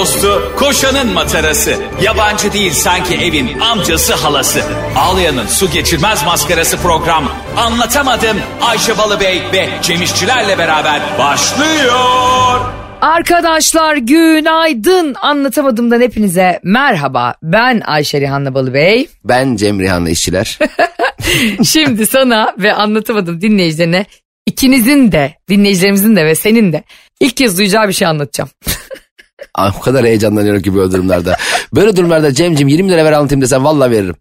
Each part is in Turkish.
dostu, koşanın matarası. Yabancı değil sanki evin amcası halası. Ağlayan'ın su geçirmez maskarası program. Anlatamadım Ayşe Balıbey ve Cemişçilerle beraber başlıyor. Arkadaşlar günaydın. Anlatamadımdan hepinize merhaba. Ben Ayşe Rihanna Balıbey. Ben Cem Rihanna işçiler. Şimdi sana ve anlatamadım dinleyicilerine ikinizin de dinleyicilerimizin de ve senin de ilk kez duyacağı bir şey anlatacağım. O kadar heyecanlanıyorum ki böyle durumlarda. Böyle durumlarda Cem'cim 20 lira ver anlatayım desem valla veririm.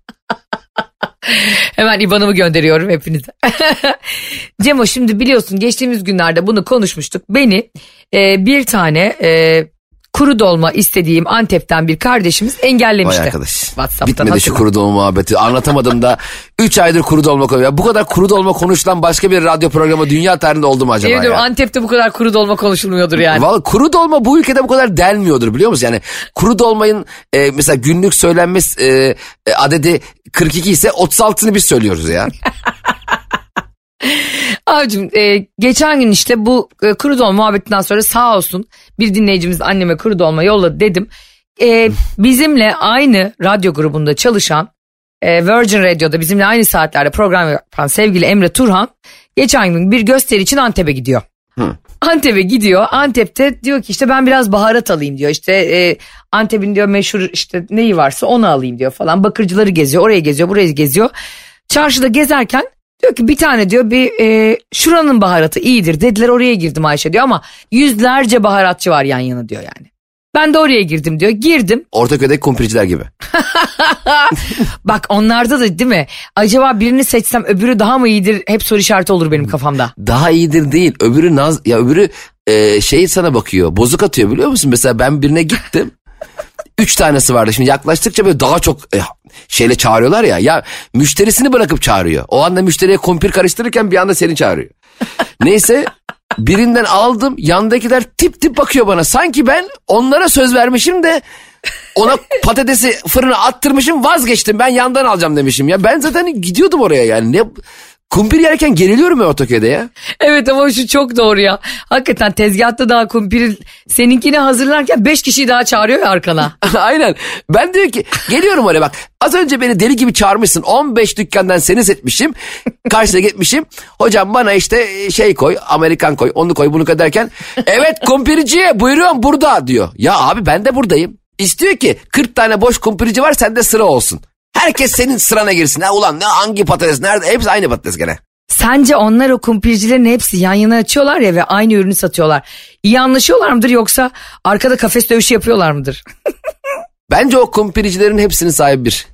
Hemen IBAN'ımı gönderiyorum hepinize. Cemo şimdi biliyorsun geçtiğimiz günlerde bunu konuşmuştuk. Beni e, bir tane e, kuru dolma istediğim Antep'ten bir kardeşimiz engellemişti. Vay arkadaş. WhatsApp'tan Bitmedi şu hatırla. kuru dolma muhabbeti. Anlatamadım da 3 aydır kuru dolma konuyor. Bu kadar kuru dolma konuşulan başka bir radyo programı dünya tarihinde oldu mu acaba ediyorum ya? Antep'te bu kadar kuru dolma konuşulmuyordur yani. Vallahi kuru dolma bu ülkede bu kadar denmiyordur biliyor musun? Yani kuru dolmayın e, mesela günlük söylenme e, e, adedi 42 ise 36'sını biz söylüyoruz ya. Abicim e, geçen gün işte bu e, kuru dolma muhabbetinden sonra sağ olsun bir dinleyicimiz anneme kuru dolma yolladı dedim. E, bizimle aynı radyo grubunda çalışan e, Virgin Radio'da bizimle aynı saatlerde program yapan sevgili Emre Turhan geçen gün bir gösteri için Antep'e gidiyor. Antep'e gidiyor. Antep'te diyor ki işte ben biraz baharat alayım diyor. İşte e, Antep'in diyor meşhur işte neyi varsa onu alayım diyor falan. Bakırcıları geziyor, oraya geziyor, buraya geziyor. Çarşıda gezerken diyor ki bir tane diyor bir e, şuranın baharatı iyidir dediler oraya girdim Ayşe diyor ama yüzlerce baharatçı var yan yana diyor yani. Ben de oraya girdim diyor. Girdim. Ortaköy'deki kumpirciler gibi. Bak onlarda da değil mi? Acaba birini seçsem öbürü daha mı iyidir? Hep soru işareti olur benim kafamda. Daha iyidir değil. Öbürü naz ya öbürü e, şey sana bakıyor. Bozuk atıyor biliyor musun? Mesela ben birine gittim. Üç tanesi vardı. Şimdi yaklaştıkça böyle daha çok e, şeyle çağırıyorlar ya. Ya müşterisini bırakıp çağırıyor. O anda müşteriye kumpir karıştırırken bir anda seni çağırıyor. Neyse birinden aldım. Yandakiler tip tip bakıyor bana. Sanki ben onlara söz vermişim de ona patatesi fırına attırmışım vazgeçtim. Ben yandan alacağım demişim ya. Ben zaten gidiyordum oraya yani. Ne kumpir yerken geriliyorum ya Ortaköy'de ya. Evet ama şu çok doğru ya. Hakikaten tezgahta daha kumpiri seninkini hazırlarken 5 kişiyi daha çağırıyor ya arkana. Aynen. Ben diyor ki geliyorum oraya bak. Az önce beni deli gibi çağırmışsın. 15 dükkandan seni seçmişim. Karşıya gitmişim. Hocam bana işte şey koy. Amerikan koy. Onu koy bunu koy derken. Evet kumpirci buyurun burada diyor. Ya abi ben de buradayım. İstiyor ki 40 tane boş kumpirci var sende sıra olsun. Herkes senin sırana girsin. Ha ulan ne hangi patates nerede? Hepsi aynı patates gene. Sence onlar o kumpircilerin hepsi yan yana açıyorlar ya ve aynı ürünü satıyorlar. İyi anlaşıyorlar mıdır yoksa arkada kafes dövüşü yapıyorlar mıdır? Bence o kumpiricilerin hepsinin sahibi bir.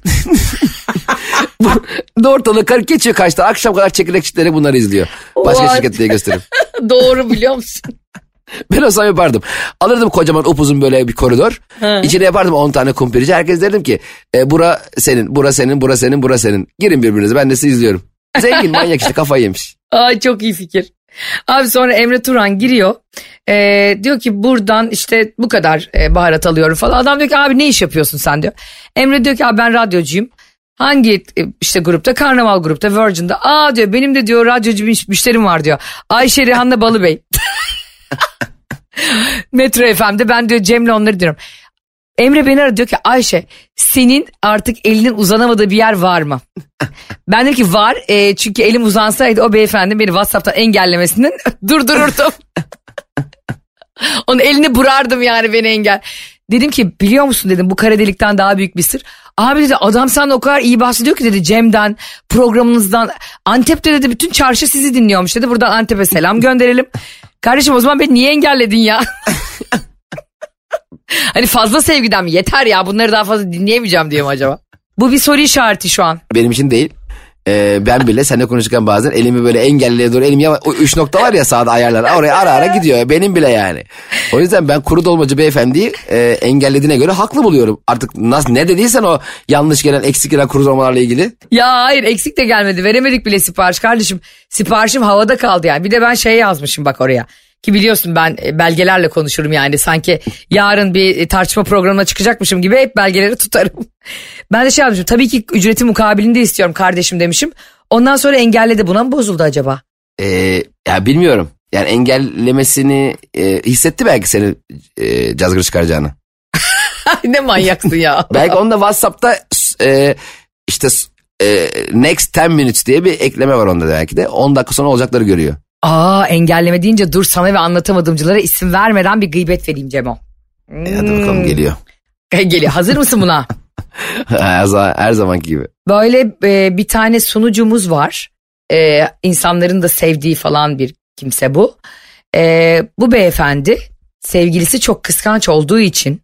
Ortalığı karı geçiyor kaçta akşam kadar çekirdek çitleri bunları izliyor. Başka What? şirket diye gösterim. Doğru biliyor musun? Ben olsam yapardım. Alırdım kocaman upuzun böyle bir koridor. İçine yapardım 10 tane kumpirici. Herkes derdim ki e, bura senin, bura senin, bura senin, bura senin. Girin birbirinize ben de sizi izliyorum. Zengin manyak işte kafayı yemiş. Ay çok iyi fikir. Abi sonra Emre Turan giriyor. Ee, diyor ki buradan işte bu kadar e, baharat alıyorum falan. Adam diyor ki abi ne iş yapıyorsun sen diyor. Emre diyor ki abi ben radyocuyum. Hangi e, işte grupta? Karnaval grupta, Virgin'de. Aa diyor benim de diyor radyocu müşterim var diyor. Ayşe Rihanna Balıbey. Metro FM'de ben diyor Cem'le onları diyorum. Emre beni aradı diyor ki Ayşe senin artık elinin uzanamadığı bir yer var mı? ben dedim ki var e, çünkü elim uzansaydı o beyefendi beni WhatsApp'tan engellemesinden durdururdum. Onun elini burardım yani beni engel. Dedim ki biliyor musun dedim bu kara delikten daha büyük bir sır. Abi dedi adam sana o kadar iyi bahsediyor ki dedi Cem'den programınızdan. Antep'te dedi bütün çarşı sizi dinliyormuş dedi. Buradan Antep'e selam gönderelim. Kardeşim o zaman beni niye engelledin ya? hani fazla sevgiden mi? Yeter ya bunları daha fazla dinleyemeyeceğim diye mi acaba? Bu bir soru işareti şu an. Benim için değil. Ee, ben bile seninle konuşurken bazen elimi böyle engelliye doğru elim yavaş. O üç nokta var ya sağda ayarlar. Oraya ara ara gidiyor. Benim bile yani. O yüzden ben kuru dolmacı beyefendiyi e, engellediğine göre haklı buluyorum. Artık nasıl ne dediysen o yanlış gelen eksik gelen kuru dolmalarla ilgili. Ya hayır eksik de gelmedi. Veremedik bile sipariş kardeşim. Siparişim havada kaldı yani. Bir de ben şey yazmışım bak oraya. Ki biliyorsun ben e, belgelerle konuşurum yani. Sanki yarın bir e, tartışma programına çıkacakmışım gibi hep belgeleri tutarım. Ben de şey yazmışım. Tabii ki ücreti mukabilinde istiyorum kardeşim demişim. Ondan sonra engelledi. Buna mı bozuldu acaba? Ee, ya bilmiyorum. Yani engellemesini e, hissetti belki seni e, cazgır çıkaracağını. ne manyaksın ya. Belki onda WhatsApp'ta e, işte e, next 10 minutes diye bir ekleme var onda belki de. 10 dakika sonra olacakları görüyor. Aa engelleme deyince dur sana ve anlatamadımcılara isim vermeden bir gıybet vereyim Cemo. E, hadi bakalım geliyor. Geliyor. Hazır mısın buna? her, zaman, her zamanki gibi. Böyle e, bir tane sunucumuz var. E, insanların da sevdiği falan bir kimse bu. E, bu beyefendi sevgilisi çok kıskanç olduğu için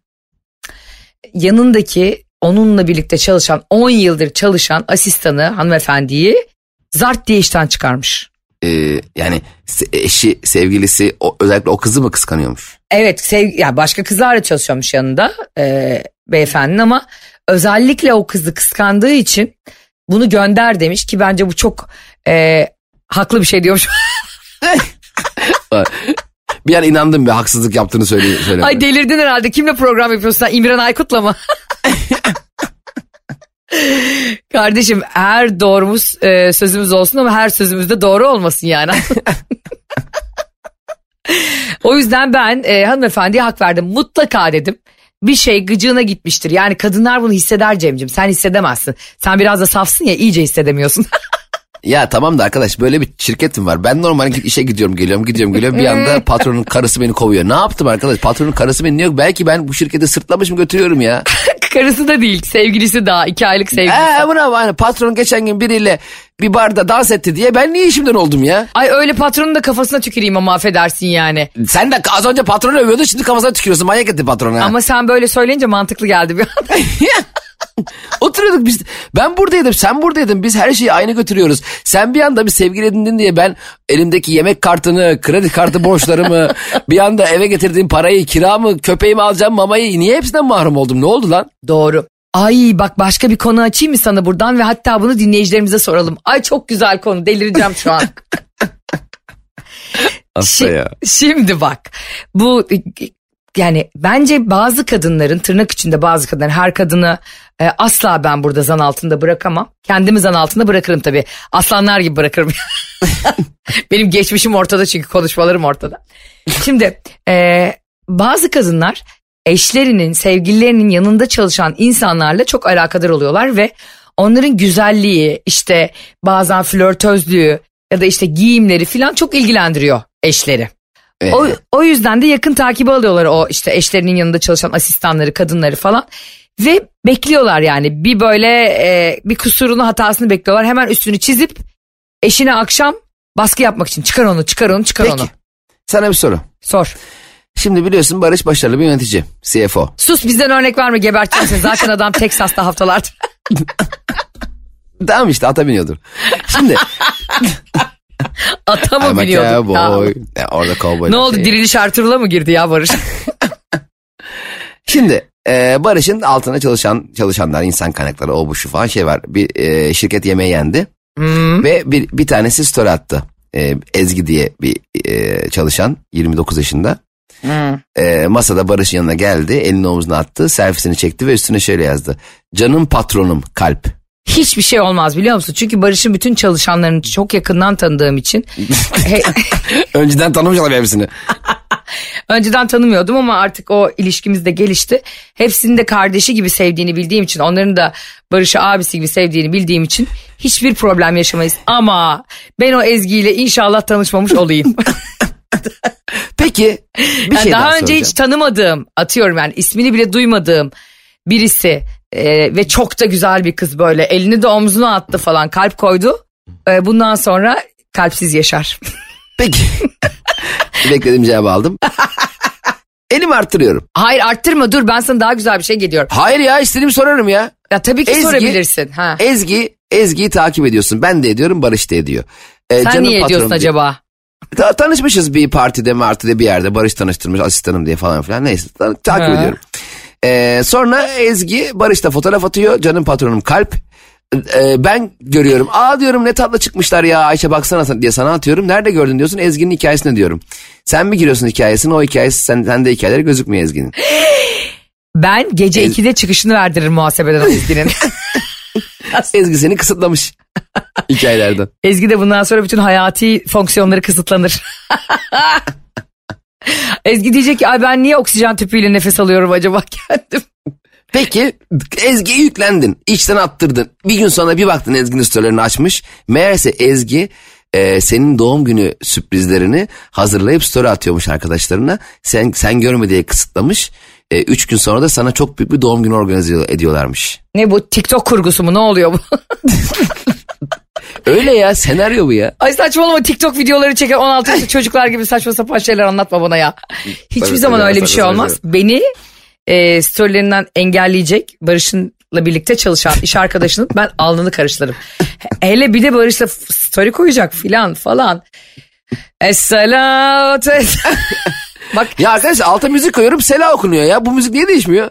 yanındaki onunla birlikte çalışan 10 yıldır çalışan asistanı hanımefendiyi zart diye işten çıkarmış. Ee, yani eşi sevgilisi o, özellikle o kızı mı kıskanıyormuş? Evet sev ya başka kızlarla çalışıyormuş yanında e, beyefendinin ama özellikle o kızı kıskandığı için bunu gönder demiş ki bence bu çok e, haklı bir şey diyormuş. Bir an inandım bir haksızlık yaptığını söyle. Ay delirdin herhalde kimle program yapıyorsun sen İmran Aykut'la mı? Kardeşim her doğrumuz e, sözümüz olsun ama her sözümüz de doğru olmasın yani. o yüzden ben e, hanımefendiye hak verdim. Mutlaka dedim. Bir şey gıcığına gitmiştir. Yani kadınlar bunu hisseder Cem'cim. Sen hissedemezsin. Sen biraz da safsın ya iyice hissedemiyorsun. Ya tamam da arkadaş böyle bir şirketim var. Ben normal işe gidiyorum geliyorum gidiyorum geliyorum. Bir anda patronun karısı beni kovuyor. Ne yaptım arkadaş? Patronun karısı beni niye? Belki ben bu şirkete sırtlamış mı götürüyorum ya? Karısı da değil sevgilisi daha iki aylık sevgilisi. Eee bravo hani patron geçen gün biriyle bir barda dans etti diye ben niye işimden oldum ya? Ay öyle patronun da kafasına tüküreyim ama affedersin yani. Sen de az önce patronu övüyordun şimdi kafasına tükürüyorsun manyak etti patron ha. Ama sen böyle söyleyince mantıklı geldi bir anda. Oturuyorduk biz. Ben buradaydım sen buradaydın. Biz her şeyi aynı götürüyoruz. Sen bir anda bir sevgili edindin diye ben elimdeki yemek kartını, kredi kartı borçlarımı, bir anda eve getirdiğim parayı, kiramı, köpeğimi alacağım mamayı niye hepsinden mahrum oldum? Ne oldu lan? Doğru. Ay bak başka bir konu açayım mı sana buradan ve hatta bunu dinleyicilerimize soralım. Ay çok güzel konu delireceğim şu an. Şi-. Şimdi bak bu yani bence bazı kadınların tırnak içinde bazı kadınlar her kadını e, asla ben burada zan altında bırakamam. Kendimi zan altında bırakırım tabii. Aslanlar gibi bırakırım. Benim geçmişim ortada çünkü konuşmalarım ortada. Şimdi e, bazı kadınlar eşlerinin, sevgililerinin yanında çalışan insanlarla çok alakadar oluyorlar ve onların güzelliği, işte bazen flörtözlüğü ya da işte giyimleri falan çok ilgilendiriyor eşleri. Ee, O, o yüzden de yakın takibi alıyorlar o işte eşlerinin yanında çalışan asistanları, kadınları falan. Ve bekliyorlar yani bir böyle e, bir kusurunu hatasını bekliyorlar. Hemen üstünü çizip eşine akşam baskı yapmak için çıkar onu çıkar onu çıkar Peki. onu. Sana bir soru. Sor. Şimdi biliyorsun Barış başarılı bir yönetici. CFO. Sus bizden örnek verme geberteceğim seni. Zaten adam Texas'ta haftalardır. Tamam işte ata biniyordur. Şimdi Ata mı I'm biniyorduk? cowboy. Orada cowboy. Ne oldu diriliş Ertuğrul'a mı girdi ya Barış? Şimdi e, Barış'ın altına çalışan çalışanlar, insan kaynakları, o bu şu falan şey var. Bir e, şirket yemeği yendi Hmm. ve bir, bir tanesi story attı. E, Ezgi diye bir e, çalışan 29 yaşında. Hmm. E, masada Barış'ın yanına geldi, elini omzuna attı, selfiesini çekti ve üstüne şöyle yazdı. Canım patronum kalp. Hiçbir şey olmaz biliyor musun? Çünkü Barış'ın bütün çalışanlarını çok yakından tanıdığım için Önceden tanımışlar hepsini. önceden tanımıyordum ama artık o ilişkimiz de gelişti. Hepsini de kardeşi gibi sevdiğini bildiğim için onların da Barış'ı abisi gibi sevdiğini bildiğim için hiçbir problem yaşamayız. Ama ben o Ezgi ile inşallah tanışmamış olayım. Peki bir Yani şey daha, daha, önce soracağım. hiç tanımadığım atıyorum yani ismini bile duymadığım birisi e, ve çok da güzel bir kız böyle elini de omzuna attı falan kalp koydu. E, bundan sonra kalpsiz yaşar. Peki. Beklediğim cevabı aldım. Elimi arttırıyorum. Hayır arttırma dur ben sana daha güzel bir şey geliyorum. Hayır ya istediğimi sorarım ya. Ya tabii ki Ezgi- sorabilirsin. Ha. Ezgi, Ezgi'yi takip ediyorsun. Ben de ediyorum, Barış da ediyor. Ee, Sen niye ediyorsun diye. acaba? Ta- tanışmışız bir partide martide bir yerde. Barış tanıştırmış asistanım diye falan filan. Neyse ta- takip Ha. ediyorum. Ee, sonra Ezgi Barış da fotoğraf atıyor. Canım patronum kalp. Ee, ben görüyorum. Aa diyorum ne tatlı çıkmışlar ya Ayşe baksana sen- diye sana atıyorum. Nerede gördün diyorsun Ezgi'nin hikayesine diyorum. Sen bir giriyorsun hikayesine o hikayesi sen, sende hikayeleri gözükmüyor Ezgi'nin. Ben gece Ez- 2'de çıkışını verdiririm muhasebeden Ezgi'nin. Ezgi seni kısıtlamış hikayelerden. Ezgi de bundan sonra bütün hayati fonksiyonları kısıtlanır. Ezgi diyecek ki ay ben niye oksijen tüpüyle nefes alıyorum acaba kendim. Peki Ezgi'ye yüklendin. içten attırdın. Bir gün sonra bir baktın Ezgi'nin storylerini açmış. Meğerse Ezgi e, senin doğum günü sürprizlerini hazırlayıp story atıyormuş arkadaşlarına. Sen sen görme diye kısıtlamış. E, üç gün sonra da sana çok büyük bir doğum günü organize ediyorlarmış. Ne bu TikTok kurgusu mu ne oluyor bu? Öyle ya senaryo bu ya. Ay saçmalama TikTok videoları çeken 16 yaşlı çocuklar gibi saçma sapan şeyler anlatma bana ya. Hiçbir Tabii, zaman tabii, öyle bir şey olmaz. Beni e, storylerinden engelleyecek Barış'ınla birlikte çalışan iş arkadaşının ben alnını karıştırırım. Hele bir de Barış'la story koyacak filan falan. Esselatü es- Bak Ya arkadaşlar alta müzik koyuyorum Sela okunuyor ya. Bu müzik niye değişmiyor?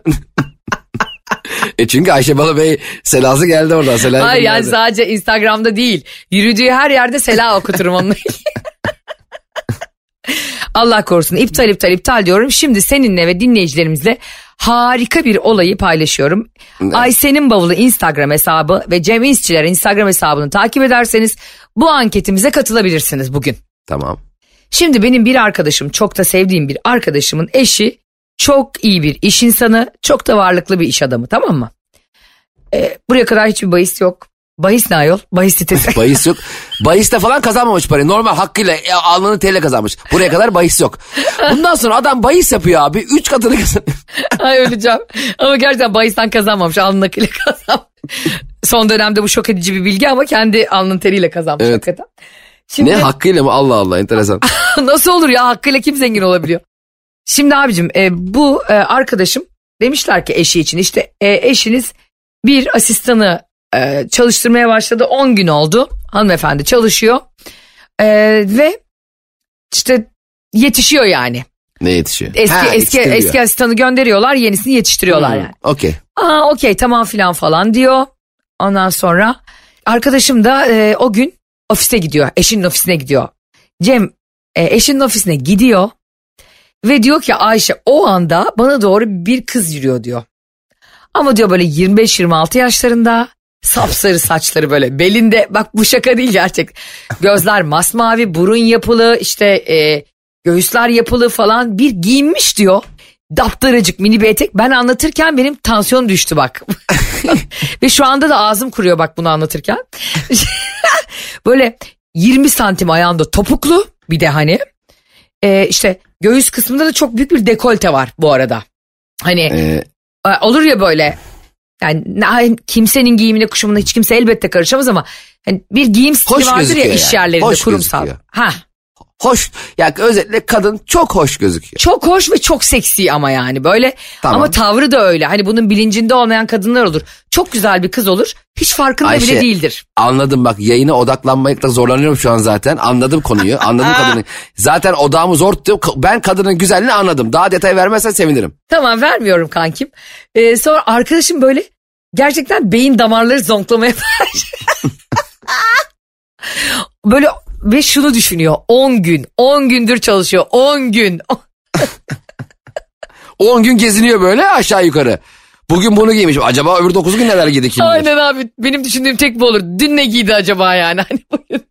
E çünkü Ayşe Balıbey selası geldi oradan. Sela hayır yani sadece Instagram'da değil. Yürüdüğü her yerde sela okuturum onunla. Allah korusun iptal iptal iptal diyorum. Şimdi seninle ve dinleyicilerimizle harika bir olayı paylaşıyorum. Ayşe'nin bavulu Instagram hesabı ve Cem İşçiler Instagram hesabını takip ederseniz bu anketimize katılabilirsiniz bugün. Tamam. Şimdi benim bir arkadaşım çok da sevdiğim bir arkadaşımın eşi çok iyi bir iş insanı çok da varlıklı bir iş adamı tamam mı? Ee, buraya kadar hiçbir bahis yok. Bahis ne ayol? Bahis sitesi. Bahis yok. Bahiste falan kazanmamış parayı. Normal hakkıyla e, alnını TL kazanmış. Buraya kadar bahis yok. Bundan sonra adam bahis yapıyor abi. Üç katını kazanıyor. Ay öleceğim. Ama gerçekten bahisten kazanmamış. Alnın akıyla kazanmış. Son dönemde bu şok edici bir bilgi ama kendi alnın teriyle kazanmış Evet. hakikaten. Şimdi Ne hakkıyla mı? Allah Allah enteresan. nasıl olur ya hakkıyla kim zengin olabiliyor? Şimdi abicim e, bu e, arkadaşım demişler ki eşi için işte e, eşiniz bir asistanı e, çalıştırmaya başladı 10 gün oldu hanımefendi çalışıyor E, ve işte yetişiyor yani Ne yetişiyor? eski Ha, eski eski asistanı gönderiyorlar yenisini yetiştiriyorlar Hmm, yani. Okey. Aa okey tamam filan falan diyor. Ondan sonra arkadaşım da e, o gün ofise gidiyor. Eşinin ofisine gidiyor. Cem e, eşinin ofisine gidiyor. Ve diyor ki Ayşe o anda bana doğru bir kız yürüyor diyor. Ama diyor böyle 25-26 yaşlarında sapsarı saçları böyle belinde bak bu şaka değil gerçek. Gözler masmavi burun yapılı işte e, göğüsler yapılı falan bir giyinmiş diyor. Daptaracık mini bir etek ben anlatırken benim tansiyon düştü bak. Ve şu anda da ağzım kuruyor bak bunu anlatırken. böyle 20 santim ayağında topuklu bir de hani e, işte göğüs kısmında da çok büyük bir dekolte var bu arada. Hani Ee, e, olur ya böyle yani kimsenin giyimine kuşamına hiç kimse elbette karışamaz ama hani bir giyim stili vardır ya gözüküyor iş yerlerinde Hoş kurumsal. gözüküyor. Ha hoş. Ya özetle kadın çok hoş gözüküyor. çok hoş ve çok seksi ama yani böyle Tamam. ama tavrı da öyle. Hani bunun bilincinde olmayan kadınlar olur. Çok güzel bir kız olur. Hiç farkında Ayşe, bile değildir. Anladım bak yayına odaklanmakta zorlanıyorum şu an zaten. Anladım konuyu. Anladım kadını. Zaten odağımı zor tutuyor. Ben kadının güzelliğini anladım. Daha detay vermezsen sevinirim. Tamam vermiyorum kankim. Ee, sonra arkadaşım böyle gerçekten beyin damarları zonklamaya başlıyor. Böyle ve şunu düşünüyor 10 gün 10 gündür çalışıyor 10 gün 10 gün geziniyor böyle aşağı yukarı. Bugün bunu giymiş. Acaba öbür 9 gün neler giydi kim bilir? Aynen abi benim düşündüğüm tek bu olur. Dün ne giydi acaba yani? Hani bugün.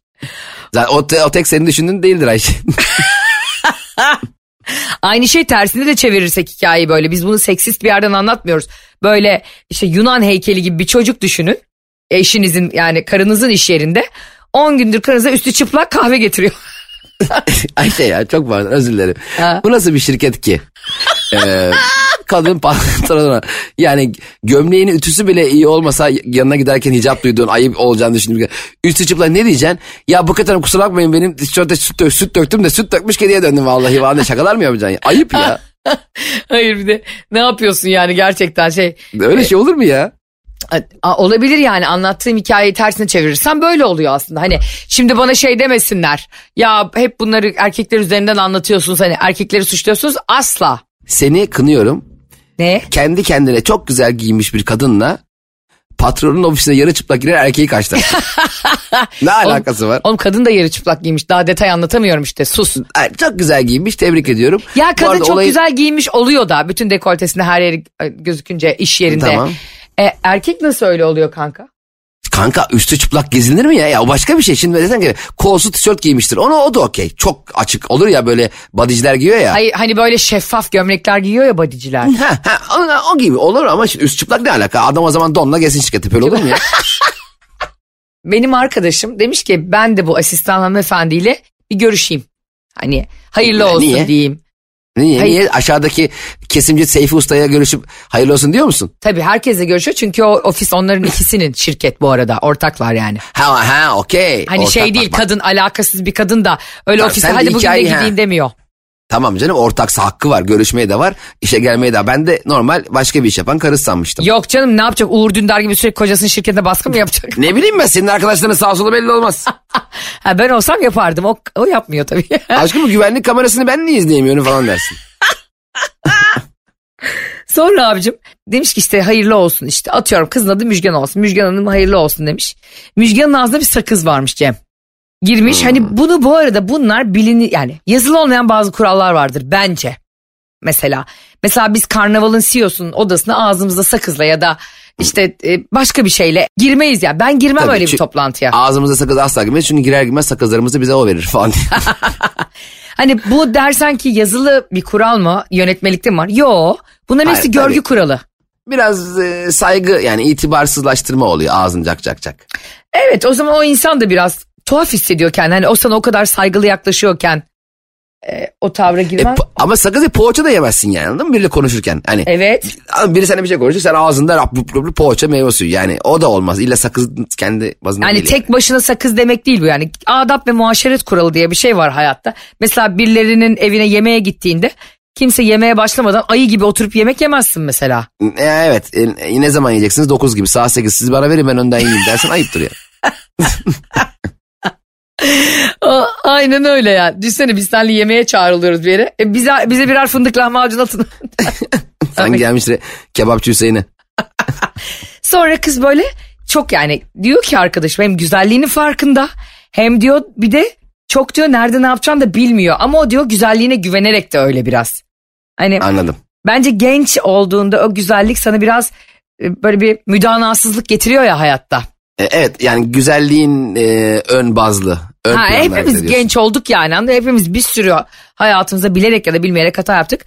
Zaten o, te- o tek senin düşündüğün değildir Ayşe. Aynı şey tersini de çevirirsek hikayeyi böyle. Biz bunu seksist bir yerden anlatmıyoruz. Böyle işte Yunan heykeli gibi bir çocuk düşünün. Eşinizin yani karınızın iş yerinde. 10 gündür karınıza üstü çıplak kahve getiriyor. Ayşe ya çok pardon özür dilerim. Ha. Bu nasıl bir şirket ki? Ee, kadın pantolonuna yani gömleğinin ütüsü bile iyi olmasa yanına giderken hicap duyduğun ayıp olacağını düşündüm. Üstü çıplak ne diyeceksin? Ya bu kadar kusura bakmayın benim tişörte süt, dök- süt döktüm de süt dökmüş kediye döndüm vallahi. Vallahi şakalar mı yapacaksın? Ayıp ya. Hayır bir de ne yapıyorsun yani gerçekten şey. Öyle şey olur mu ya? Olabilir yani anlattığım hikayeyi tersine çevirirsen böyle oluyor aslında. Hani şimdi bana şey demesinler. Ya hep bunları erkekler üzerinden anlatıyorsunuz hani erkekleri suçluyorsunuz asla. Seni kınıyorum. Ne? Kendi kendine çok güzel giyinmiş bir kadınla patronun ofisine yarı çıplak giren erkeği karşılaştır. ne alakası var? Oğlum kadın da yarı çıplak giymiş. Daha detay anlatamıyorum işte sus. Ay, Çok güzel giyinmiş tebrik ediyorum. Ya kadın çok olayı- güzel giyinmiş oluyor da bütün dekoltesinde her yeri gözükünce iş yerinde. Tamam. Erkek nasıl öyle oluyor kanka? Kanka üstü çıplak gezilir mi ya? Ya o başka bir şey. Şimdi desen ki kolsu tişört giymiştir. Onu o da okey. Çok açık olur ya böyle bodyciler giyiyor ya. Hayır, hani böyle şeffaf gömlekler giyiyor ya bodyciler. Ha, ha, o, o gibi olur ama şimdi üst çıplak ne alaka? Adam o zaman donla gezin şirketi böyle olur mu ya? Benim arkadaşım demiş ki ben de bu asistan hanımefendiyle bir görüşeyim. Hani hayırlı olsun Niye? diyeyim. Niye? Hayır. Niye? Aşağıdaki kesimci Seyfi Usta'ya görüşüp hayırlı olsun diyor musun? Tabii herkesle görüşüyor çünkü o ofis onların ikisinin şirket bu arada ortaklar yani. Ha ha okey. Hani Ortak, şey değil bak, bak. kadın alakasız bir kadın da öyle sen de hadi bugün de ha. gideyim demiyor. Tamam canım ortaksa hakkı var. Görüşmeye de var. işe gelmeye de. Ben de normal başka bir iş yapan karısı sanmıştım. Yok canım ne yapacak Uğur Dündar gibi sürekli kocasının şirketine baskı mı yapacak? Ne bileyim ben senin arkadaşların sağ solu belli olmaz. ha, ben olsam yapardım o, o yapmıyor tabii. Aşkım bu güvenlik kamerasını ben niye izleyemiyorum falan dersin. Sonra abicim demiş ki işte hayırlı olsun işte atıyorum kızın adı Müjgan olsun. Müjgan Hanım hayırlı olsun demiş. Müjgan'ın ağzında bir sakız varmış Cem. Girmiş hani bunu bu arada bunlar bilini yani yazılı olmayan bazı kurallar vardır bence. Mesela mesela biz karnavalın CEO'sunun odasına ağzımızda sakızla ya da işte e, başka bir şeyle girmeyiz ya. Ben girmem Tabii, öyle bir toplantıya. Ağzımıza sakız asla girmez çünkü girer girmez sakızlarımızı bize o verir falan. Hani bu dersen ki yazılı bir kural mı yönetmelikte mi var? Yo bunların Hayır, hepsi görgü tabii. kuralı. Biraz e, saygı yani itibarsızlaştırma oluyor ağzın cak cak cak. Evet o zaman o insan da biraz tuhaf hissediyor kendini. Hani o sana o kadar saygılı yaklaşıyorken e, o tavra E, girmen. po- ama sakızı poğaça da yemezsin yani anladın mı? Biriyle konuşurken. Hani evet. biri sana bir şey konuşuyor sen ağzında rap, rup, rup, poğaça meyve suyu. Yani o da olmaz. İlla sakız kendi bazında Yani değil tek başına sakız demek değil bu yani. Adap ve muaşeret kuralı diye bir şey var hayatta. Mesela birilerinin evine yemeğe gittiğinde kimse yemeğe başlamadan ayı gibi oturup yemek yemezsin mesela. E, evet. E, ne zaman yiyeceksiniz? 9 gibi. Saat 8. Siz bana verin ben önden yiyeyim dersen ayıptır ya. Aynen öyle ya. Düşsene biz seninle yemeğe çağrılıyoruz bir yere. E, bize, bize birer fındık lahmacun atın. Sen gelmiştir kebapçı Hüseyin'e. Sonra kız böyle çok yani diyor ki arkadaşım hem güzelliğinin farkında hem diyor bir de çok diyor nerede ne yapacağını da bilmiyor. Ama o diyor güzelliğine güvenerek de öyle biraz. Hani Anladım. bence genç olduğunda o güzellik sana biraz e, böyle bir müdanasızlık getiriyor ya hayatta. E, evet yani güzelliğin e, ön bazlı. Ön Ha, hepimiz genç olduk yani. Anladın? Hepimiz bir sürü hayatımızda bilerek ya da bilmeyerek hata yaptık.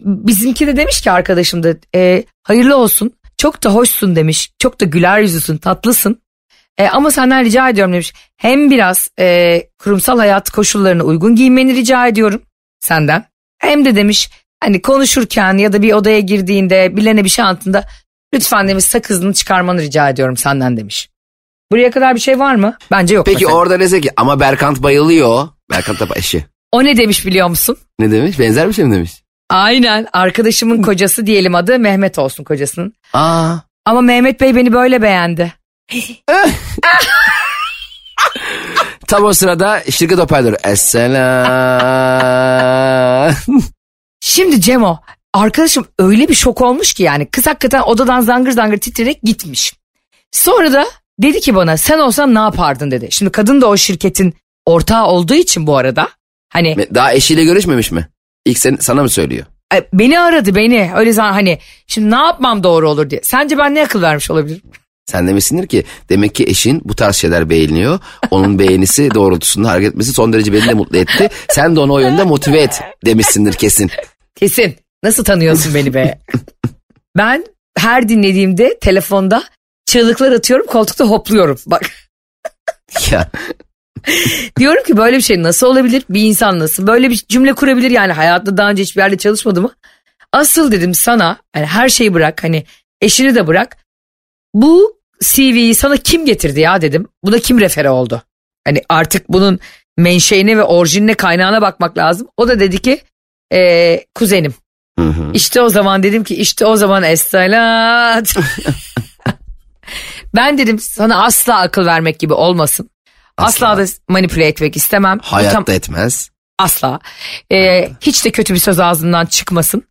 Bizimki de demiş ki arkadaşım da e, hayırlı olsun. Çok da hoşsun demiş. Çok da güler yüzlüsün, tatlısın. E, ama senden rica ediyorum demiş. Hem biraz e, kurumsal hayat koşullarına uygun giyinmeni rica ediyorum senden. Hem de demiş hani konuşurken ya da bir odaya girdiğinde bilene bir şey anlattığında lütfen demiş sakızını çıkarmanı rica ediyorum senden demiş. Buraya kadar bir şey var mı? Bence yok. Peki mesela. orada dese ki ama Berkant bayılıyor. Berkant da eşi. O ne demiş biliyor musun? Ne demiş? Benzer bir şey mi demiş? Aynen arkadaşımın kocası diyelim adı Mehmet olsun kocasının. Aa. Ama Mehmet Bey beni böyle beğendi. Tam o sırada şirket operatörü. Esselam. Şimdi Cemo arkadaşım öyle bir şok olmuş ki yani kız hakikaten odadan zangır zangır titreyerek gitmiş. Sonra da dedi ki bana sen olsan ne yapardın dedi. Şimdi kadın da o şirketin ortağı olduğu için bu arada hani Daha eşiyle görüşmemiş mi? İlk sen, sana mı söylüyor? e, beni aradı beni öyle zaman hani şimdi ne yapmam doğru olur diye. Sence ben ne akıl vermiş olabilirim? Sen demesindir ki demek ki eşin bu tarz şeyler beğeniyor. Onun beğenisi doğrultusunda hareket etmesi son derece beni de mutlu etti. Sen de onu o yönde motive et demişsindir kesin. Kesin. Nasıl tanıyorsun beni be? ben her dinlediğimde telefonda çığlıklar atıyorum koltukta hopluyorum. Bak Ya diyorum ki böyle bir şey nasıl olabilir? Bir insan nasıl böyle bir cümle kurabilir yani hayatta daha önce hiçbir yerde çalışmadı mı? Asıl dedim sana yani her şeyi bırak hani eşini de bırak. Bu CV'yi sana kim getirdi ya dedim. Buna kim refere oldu? Hani artık bunun menşeine ve orijinine kaynağına bakmak lazım. O da dedi ki "Ee, kuzenim. Hı hı. İşte o zaman dedim ki işte o zaman Estelat. ben dedim sana asla akıl vermek gibi olmasın. Asla, Asla. da manipüle etmek istemem. Hayatta tam- etmez. asla. Ee, hiç de kötü bir söz ağzından çıkmasın.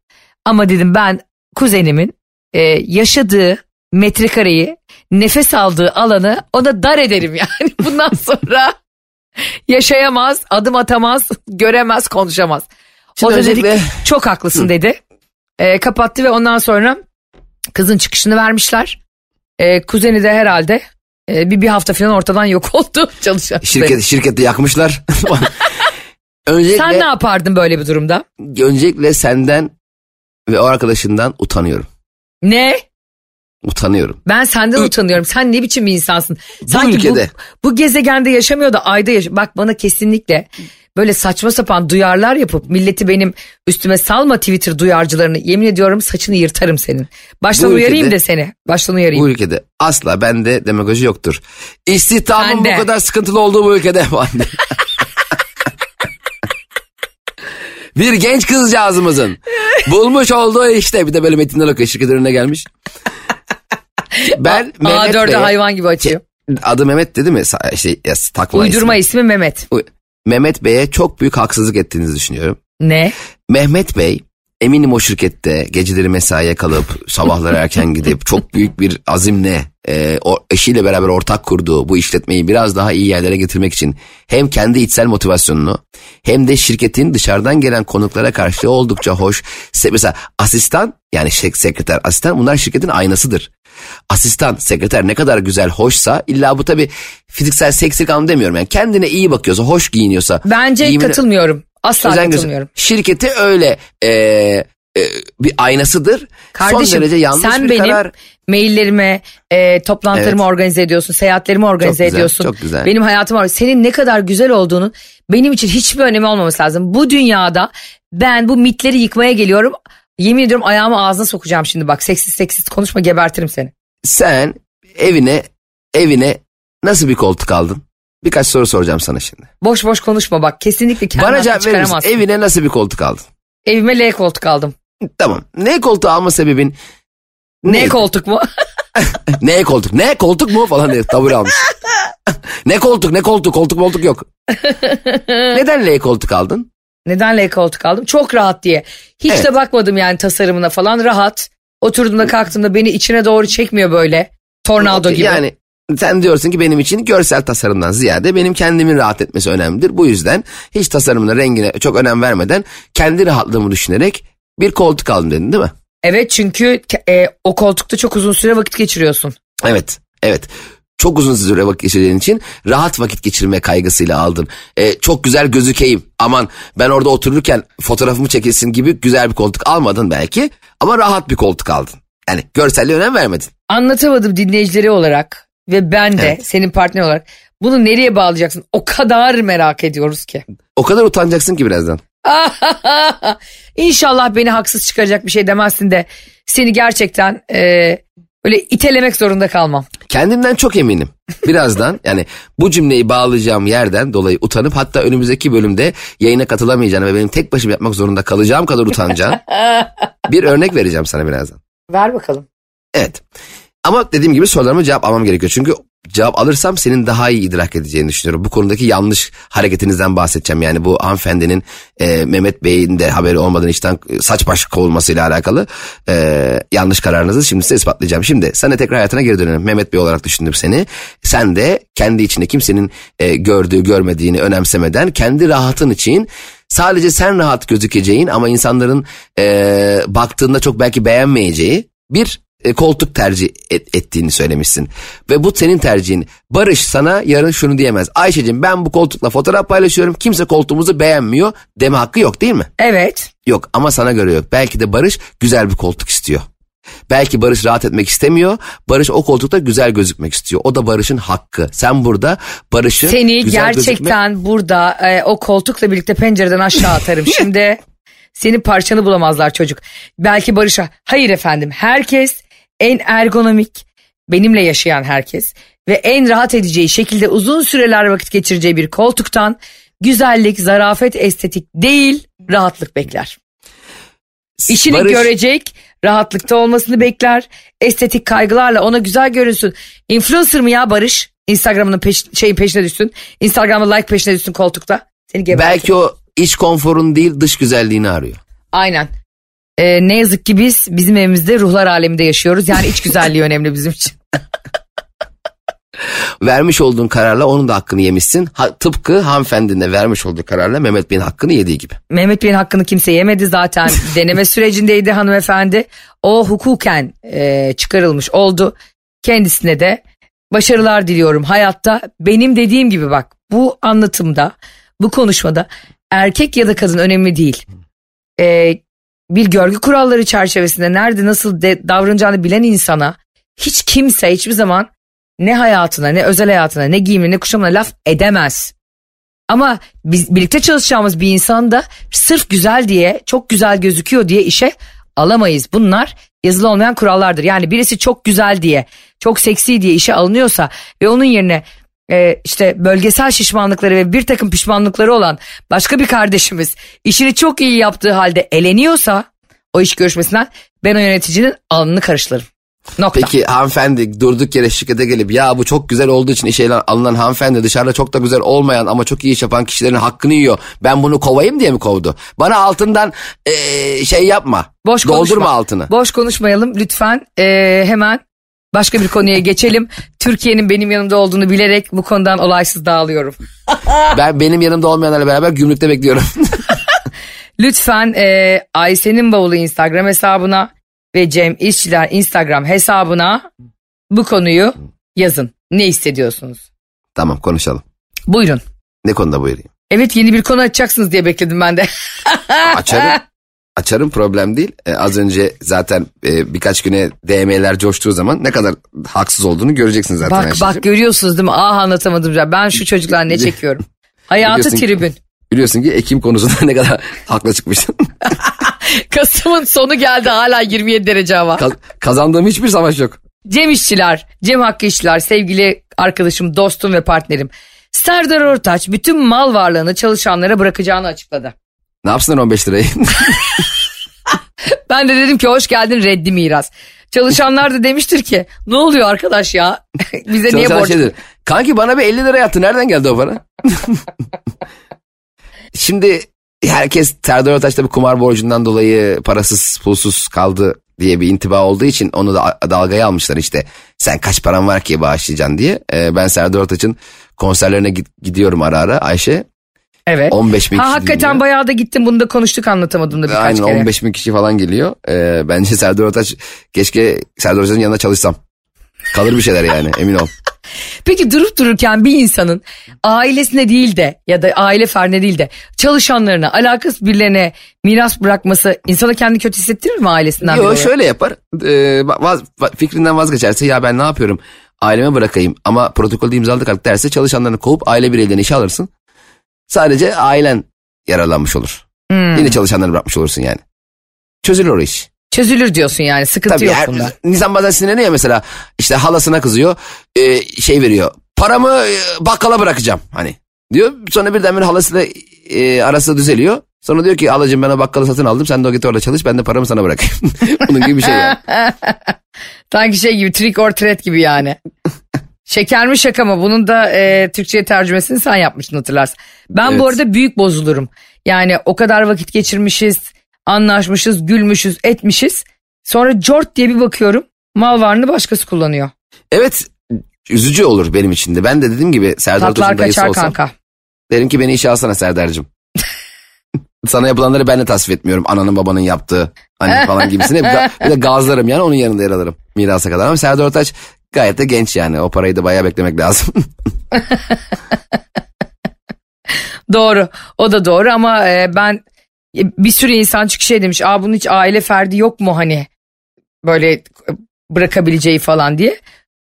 Ama dedim ben kuzenimin e, yaşadığı metrekareyi nefes aldığı alanı ona dar ederim yani. Bundan sonra yaşayamaz, adım atamaz, göremez, konuşamaz. Şimdi o da dedi öncelikle- ki, çok haklısın dedi. Ee, kapattı ve ondan sonra kızın çıkışını vermişler. Ee, kuzeni de herhalde e, bir, bir hafta falan ortadan yok oldu çalışan. Şirket, şirkette yakmışlar. öncelikle, Sen ne yapardın böyle bir durumda? öncelikle senden ve o arkadaşından utanıyorum. Ne? Utanıyorum. Ben senden utanıyorum. Sen ne biçim bir insansın? Bu ülkede. Bu, bu gezegende yaşamıyor da ayda yaşıyor. Bak bana kesinlikle böyle saçma sapan duyarlar yapıp milleti benim üstüme salma Twitter duyarcılarını. Yemin ediyorum saçını yırtarım senin. Baştan Bu uyarayım ülkede- da seni. Baştan uyarayım. Bu ülkede asla bende demagoji yoktur. İstihdamın bu kadar sıkıntılı olduğu bu ülkede bir genç kızcağızımızın bulmuş olduğu işte bir de böyle metinler okuyor şirket önüne gelmiş. Ben Mehmet A4'e Bey'e- hayvan gibi açıyor. adı Mehmet dedi mi? İşte ya, takma Uydurma ismi. ismi Mehmet. Uy- Mehmet Bey'e çok büyük haksızlık ettiğinizi düşünüyorum. Ne? Mehmet Bey eminim o şirkette geceleri mesaiye kalıp sabahları erken gidip çok büyük bir azimle e, o eşiyle beraber ortak kurduğu bu işletmeyi biraz daha iyi yerlere getirmek için hem kendi içsel motivasyonunu hem de şirketin dışarıdan gelen konuklara karşı oldukça hoş. Se- Mesela asistan yani sekreter asistan bunlar şirketin aynasıdır. Asistan, sekreter ne kadar güzel, hoşsa illa bu tabii fiziksel seksilik anlamda demiyorum. Yani kendine iyi bakıyorsa, hoş giyiniyorsa. Bence giyimine- katılmıyorum. Asla katılmıyorum. Şirketi öyle e, e, bir aynasıdır. Kardeşim Son derece yanlış sen bir benim karar. maillerime, e, toplantılarımı Evet. organize ediyorsun, seyahatlerimi organize güzel, ediyorsun. çok güzel. Benim hayatım var. Senin ne kadar güzel olduğunu benim için hiçbir önemi olmaması lazım. Bu dünyada ben bu mitleri yıkmaya geliyorum. Yemin ediyorum ayağımı ağzına sokacağım şimdi bak. Seksist seksist konuşma gebertirim seni. Sen evine evine nasıl bir koltuk aldın? Birkaç soru soracağım sana şimdi. Boş boş konuşma bak. Kesinlikle kendini Bana cevap verir misin? Evine nasıl bir koltuk aldın? Evime L koltuk aldım. Tamam. Ne koltuğu alma sebebin? Ne koltuk mu? Ne koltuk? Ne koltuk mu falan diye tabure almış. ne koltuk ne koltuk koltuk koltuk yok. Neden L koltuk aldın? Neden L koltuk aldım? Çok rahat diye. Hiç Evet. de bakmadım yani tasarımına falan. Rahat. Oturduğumda kalktığımda beni içine doğru çekmiyor böyle. Tornado gibi. Yani sen diyorsun ki benim için görsel tasarımdan ziyade benim kendimin rahat etmesi önemlidir. Bu yüzden hiç tasarımına rengine çok önem vermeden kendi rahatlığımı düşünerek bir koltuk aldım dedin değil mi? Evet çünkü e, o koltukta çok uzun süre vakit geçiriyorsun. Evet, evet. Çok uzun süre vakit geçirdiğin için rahat vakit geçirme kaygısıyla aldın. Ee, çok güzel gözükeyim. Aman ben orada otururken fotoğrafımı çekilsin gibi güzel bir koltuk almadın belki. Ama rahat bir koltuk aldın. Yani görselliğe önem vermedin. Anlatamadım dinleyicileri olarak ve ben de Evet. senin partner olarak bunu nereye bağlayacaksın? O kadar merak ediyoruz ki. O kadar utanacaksın ki birazdan. İnşallah beni haksız çıkaracak bir şey demezsin de seni gerçekten e, böyle itelemek zorunda kalmam. Kendimden çok eminim. Birazdan yani bu cümleyi bağlayacağım yerden dolayı utanıp hatta önümüzdeki bölümde yayına katılamayacağını ve benim tek başıma yapmak zorunda kalacağım kadar utanacağım. bir örnek vereceğim sana birazdan. Ver bakalım. Evet. Ama dediğim gibi sorularıma cevap almam gerekiyor. Çünkü cevap alırsam senin daha iyi idrak edeceğini düşünüyorum. Bu konudaki yanlış hareketinizden bahsedeceğim. Yani bu hanımefendinin e, Mehmet Bey'in de haberi olmadan işten e, saç baş kovulmasıyla alakalı e, yanlış kararınızı şimdi size ispatlayacağım. Şimdi sana tekrar hayatına geri dönelim. Mehmet Bey olarak düşündüm seni. Sen de kendi içinde kimsenin e, gördüğü görmediğini önemsemeden kendi rahatın için sadece sen rahat gözükeceğin ama insanların e, baktığında çok belki beğenmeyeceği bir e, koltuk tercih et- ettiğini söylemişsin. Ve bu senin tercihin. Barış sana yarın şunu diyemez. Ayşe'cim ben bu koltukla fotoğraf paylaşıyorum. Kimse koltuğumuzu beğenmiyor deme hakkı yok değil mi? Evet. Yok ama sana göre yok. Belki de Barış güzel bir koltuk istiyor. Belki Barış rahat etmek istemiyor. Barış o koltukta güzel gözükmek istiyor. O da Barış'ın hakkı. Sen burada Barış'ı Seni güzel gerçekten burada e, o koltukla birlikte pencereden aşağı atarım. Şimdi senin parçanı bulamazlar çocuk. Belki Barış'a hayır efendim herkes en ergonomik benimle yaşayan herkes ve en rahat edeceği şekilde uzun süreler vakit geçireceği bir koltuktan güzellik, zarafet, estetik değil rahatlık bekler. İşini Barış- görecek, rahatlıkta olmasını bekler. Estetik kaygılarla ona güzel görünsün. Influencer mı ya Barış? Instagram'ın peş, şeyin peşine düşsün. Instagram'a like peşine düşsün koltukta. Seni. Belki o iç konforun değil dış güzelliğini arıyor. Aynen. Ee, ne yazık ki biz bizim evimizde ruhlar aleminde yaşıyoruz. Yani iç güzelliği önemli bizim için. vermiş olduğun kararla onun da hakkını yemişsin. Ha, tıpkı hanımefendinin de vermiş olduğu kararla Mehmet Bey'in hakkını yediği gibi. Mehmet Bey'in hakkını kimse yemedi zaten. Deneme sürecindeydi hanımefendi. O hukuken e, çıkarılmış oldu. Kendisine de başarılar diliyorum hayatta. Benim dediğim gibi bak bu anlatımda, bu konuşmada erkek ya da kadın önemli değil. Ee, bir görgü kuralları çerçevesinde nerede nasıl de, davranacağını bilen insana hiç kimse hiçbir zaman ne hayatına ne özel hayatına ne giyimine ne kuşamına laf edemez. Ama biz birlikte çalışacağımız bir insan da sırf güzel diye çok güzel gözüküyor diye işe alamayız. Bunlar yazılı olmayan kurallardır. Yani birisi çok güzel diye çok seksi diye işe alınıyorsa ve onun yerine e, işte bölgesel şişmanlıkları ve bir takım pişmanlıkları olan başka bir kardeşimiz işini çok iyi yaptığı halde eleniyorsa o iş görüşmesinden ben o yöneticinin alnını karıştırırım. Nokta. Peki hanımefendi durduk yere şirkete gelip ya bu çok güzel olduğu için işe alınan hanımefendi dışarıda çok da güzel olmayan ama çok iyi iş yapan kişilerin hakkını yiyor. Ben bunu kovayım diye mi kovdu? Bana altından ee, şey yapma. Boş Doldurma konuşma. altını. Boş konuşmayalım lütfen. Ee, hemen başka bir konuya geçelim. Türkiye'nin benim yanımda olduğunu bilerek bu konudan olaysız dağılıyorum. ben benim yanımda olmayanlarla beraber gümrükte bekliyorum. Lütfen e, Ayşe'nin bavulu Instagram hesabına ve Cem İşçiler Instagram hesabına bu konuyu yazın. Ne hissediyorsunuz? tamam konuşalım. Buyurun. Ne konuda buyurayım? Evet yeni bir konu açacaksınız diye bekledim ben de. Açarım. Açarım problem değil. Ee, az önce zaten e, birkaç güne DM'ler coştuğu zaman ne kadar haksız olduğunu göreceksiniz zaten. bak Ayşe'cim. bak görüyorsunuz değil mi? Ah anlatamadım. ya. Ben şu çocuklar ne çekiyorum. Hayatı Biliyorsun ki- tribün. Biliyorsun ki Ekim konusunda ne kadar haklı çıkmıştım. Kasım'ın sonu geldi hala 27 derece hava. Kaz- kazandığım hiçbir savaş yok. Cem İşçiler, Cem Hakkı İşçiler, sevgili arkadaşım, dostum ve partnerim. Serdar Ortaç bütün mal varlığını çalışanlara bırakacağını açıkladı. Ne yapsınlar 15 lirayı? Ben de dedim ki hoş geldin reddi miras. Çalışanlar da demiştir ki ne oluyor arkadaş ya bize niye borç? şeydir. Kanki bana bir 50 lira yattı. Nereden geldi o para? Şimdi herkes Serdar Ortaç bir kumar borcundan dolayı parasız pulsuz kaldı diye bir intiba olduğu için onu da dalgaya almışlar işte. Sen kaç paran var ki bağışlayacaksın diye. Ee, ben Serdar Ortaç'ın konserlerine gid- gidiyorum ara ara Ayşe. Evet. 15 bin Ha kişi hakikaten dinliyor. bayağı da gittim bunu da konuştuk anlatamadım da birkaç Aynen kere. 15 bin kişi falan geliyor. Ee, bence Serdar Ortaç keşke Serdar Ortaç'ın yanında çalışsam. Kalır bir şeyler yani emin ol. Peki durup dururken bir insanın ailesine değil de ya da aile ferdine değil de çalışanlarına alakası birilerine miras bırakması insana kendi kötü hissettirir mi ailesinden Yok şöyle yapar. Ee, vaz, va- fikrinden vazgeçerse ya ben ne yapıyorum? Aileme bırakayım ama protokolde imzaladık artık derse çalışanlarını kovup aile bireylerini işe alırsın. Sadece ailen yararlanmış olur. Hmm. Yine çalışanlarını bırakmış olursun yani. Çözülür o iş. Çözülür diyorsun yani sıkıntı Tabii yok her, bunda. insan bazen sinirleniyor mesela işte halasına kızıyor e, şey veriyor paramı e, bakkala bırakacağım hani diyor sonra birdenbire halasıyla e, arası düzeliyor sonra diyor ki halacığım ben o bakkalı satın aldım sen de o git orada çalış ben de paramı sana bırakayım bunun gibi bir şey yani. Sanki şey gibi trick or treat gibi yani. Şeker mi şaka mı? Bunun da e, Türkçe'ye tercümesini sen yapmıştın hatırlarsın. Ben Evet. bu arada büyük bozulurum. Yani o kadar vakit geçirmişiz, anlaşmışız, gülmüşüz, etmişiz. Sonra cort diye bir bakıyorum mal varlığını başkası kullanıyor. Evet üzücü olur benim için de ben de dediğim gibi Serdar Tatlar dayısı kaçar olsam kanka. derim ki beni işe alsana Serdar'cığım. Sana yapılanları ben de tasvip etmiyorum. Ananın babanın yaptığı hani falan gibisini. Bir de, bir de gazlarım yani onun yanında yer alırım. Mirasa kadar ama Serdar Ortaç gayet de genç yani. O parayı da bayağı beklemek lazım. Doğru o da doğru ama e, ben e, bir sürü insan çıkış şey demiş. Aa bunun hiç aile ferdi yok mu hani böyle bırakabileceği falan diye.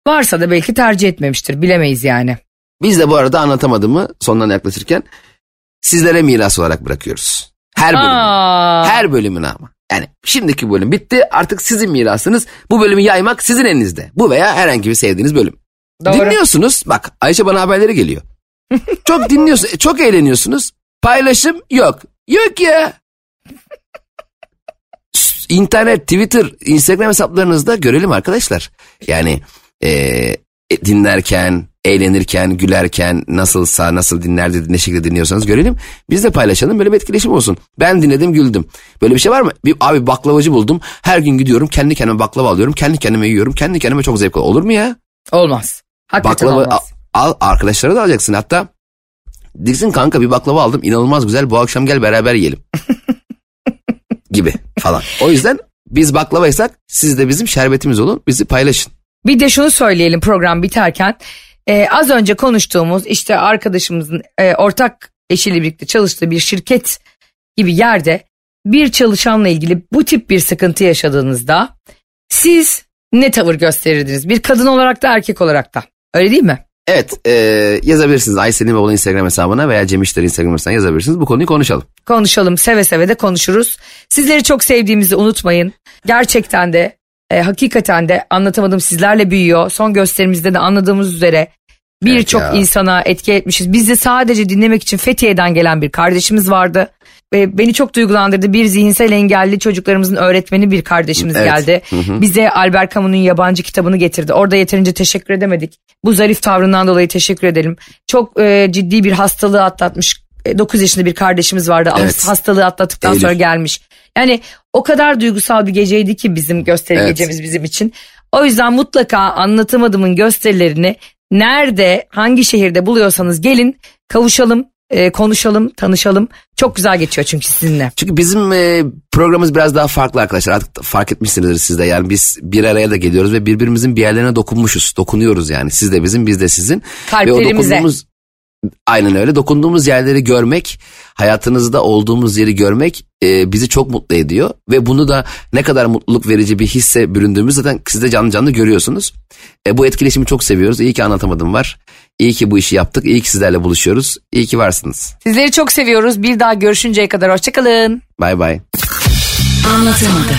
Varsa da belki tercih etmemiştir bilemeyiz yani. Biz de bu arada anlatamadığımı sondan yaklaşırken sizlere miras olarak bırakıyoruz. Her bölümünü. Aa, Her bölümünü ama. Yani şimdiki bölüm bitti artık sizin mirasınız. Bu bölümü yaymak sizin elinizde. Bu veya herhangi bir sevdiğiniz bölüm. Doğru. Dinliyorsunuz. Bak Ayşe bana haberleri geliyor. çok dinliyorsunuz. Çok eğleniyorsunuz. Paylaşım yok. Yok ya. İnternet, Twitter, Instagram hesaplarınızda görelim arkadaşlar. Yani eee, dinlerken, eğlenirken, gülerken nasılsa nasıl dinler de ne şekilde dinliyorsanız görelim. Biz de paylaşalım böyle bir etkileşim olsun. Ben dinledim güldüm. Böyle bir şey var mı? Bir, abi baklavacı buldum. Her gün gidiyorum kendi kendime baklava alıyorum. Kendi kendime yiyorum. Kendi kendime çok zevk alıyor. Olur mu ya? olmaz. Hakikaten Baklava olmaz. al, al arkadaşlara da alacaksın. Hatta diksin kanka bir baklava aldım inanılmaz güzel bu akşam gel beraber yiyelim. gibi falan. O yüzden biz baklavaysak siz de bizim şerbetimiz olun bizi paylaşın. Bir de şunu söyleyelim program biterken. Ee, az önce konuştuğumuz işte arkadaşımızın e, ortak eşiyle birlikte çalıştığı bir şirket gibi yerde bir çalışanla ilgili bu tip bir sıkıntı yaşadığınızda siz ne tavır gösterirdiniz? Bir kadın olarak da erkek olarak da. Öyle değil mi? Evet e, yazabilirsiniz Aysen'in baba Instagram hesabına veya Cem İşler Instagram hesabına yazabilirsiniz. Bu konuyu konuşalım. Konuşalım seve seve de konuşuruz. Sizleri çok sevdiğimizi unutmayın. Gerçekten de e, hakikaten de anlatamadım sizlerle büyüyor. Son gösterimizde de anladığımız üzere birçok Evet ya. insana etki etmişiz. Biz de sadece dinlemek için Fethiye'den gelen bir kardeşimiz vardı. Ve beni çok duygulandırdı. Bir zihinsel engelli çocuklarımızın öğretmeni bir kardeşimiz Evet. geldi. Bize Albert Camus'un yabancı kitabını getirdi. Orada yeterince teşekkür edemedik. Bu zarif tavrından dolayı teşekkür edelim. Çok e, ciddi bir hastalığı atlatmış. 9 yaşında bir kardeşimiz vardı. Evet. Hastalığı atlattıktan Eylül. sonra gelmiş. Yani o kadar duygusal bir geceydi ki bizim gösteri Evet. gecemiz bizim için. O yüzden mutlaka anlatamadığımın gösterilerini nerede, hangi şehirde buluyorsanız gelin kavuşalım, e, konuşalım, tanışalım. Çok güzel geçiyor çünkü sizinle. Çünkü bizim e, programımız biraz daha farklı arkadaşlar. Artık fark etmişsinizdir siz de. Yani biz bir araya da geliyoruz ve birbirimizin bir yerlerine dokunmuşuz. Dokunuyoruz yani. Siz de bizim, biz de sizin. Ve o Kalplerimize. dokunduğumuz Aynen öyle. Dokunduğumuz yerleri görmek, hayatınızda olduğumuz yeri görmek e, bizi çok mutlu ediyor. Ve bunu da ne kadar mutluluk verici bir hisse büründüğümüz zaten siz de canlı canlı görüyorsunuz. E, bu etkileşimi çok seviyoruz. İyi ki anlatamadım var. İyi ki bu işi yaptık. İyi ki sizlerle buluşuyoruz. İyi ki varsınız. Sizleri çok seviyoruz. Bir daha görüşünceye kadar hoşçakalın. Bay bay. Anlatamadım.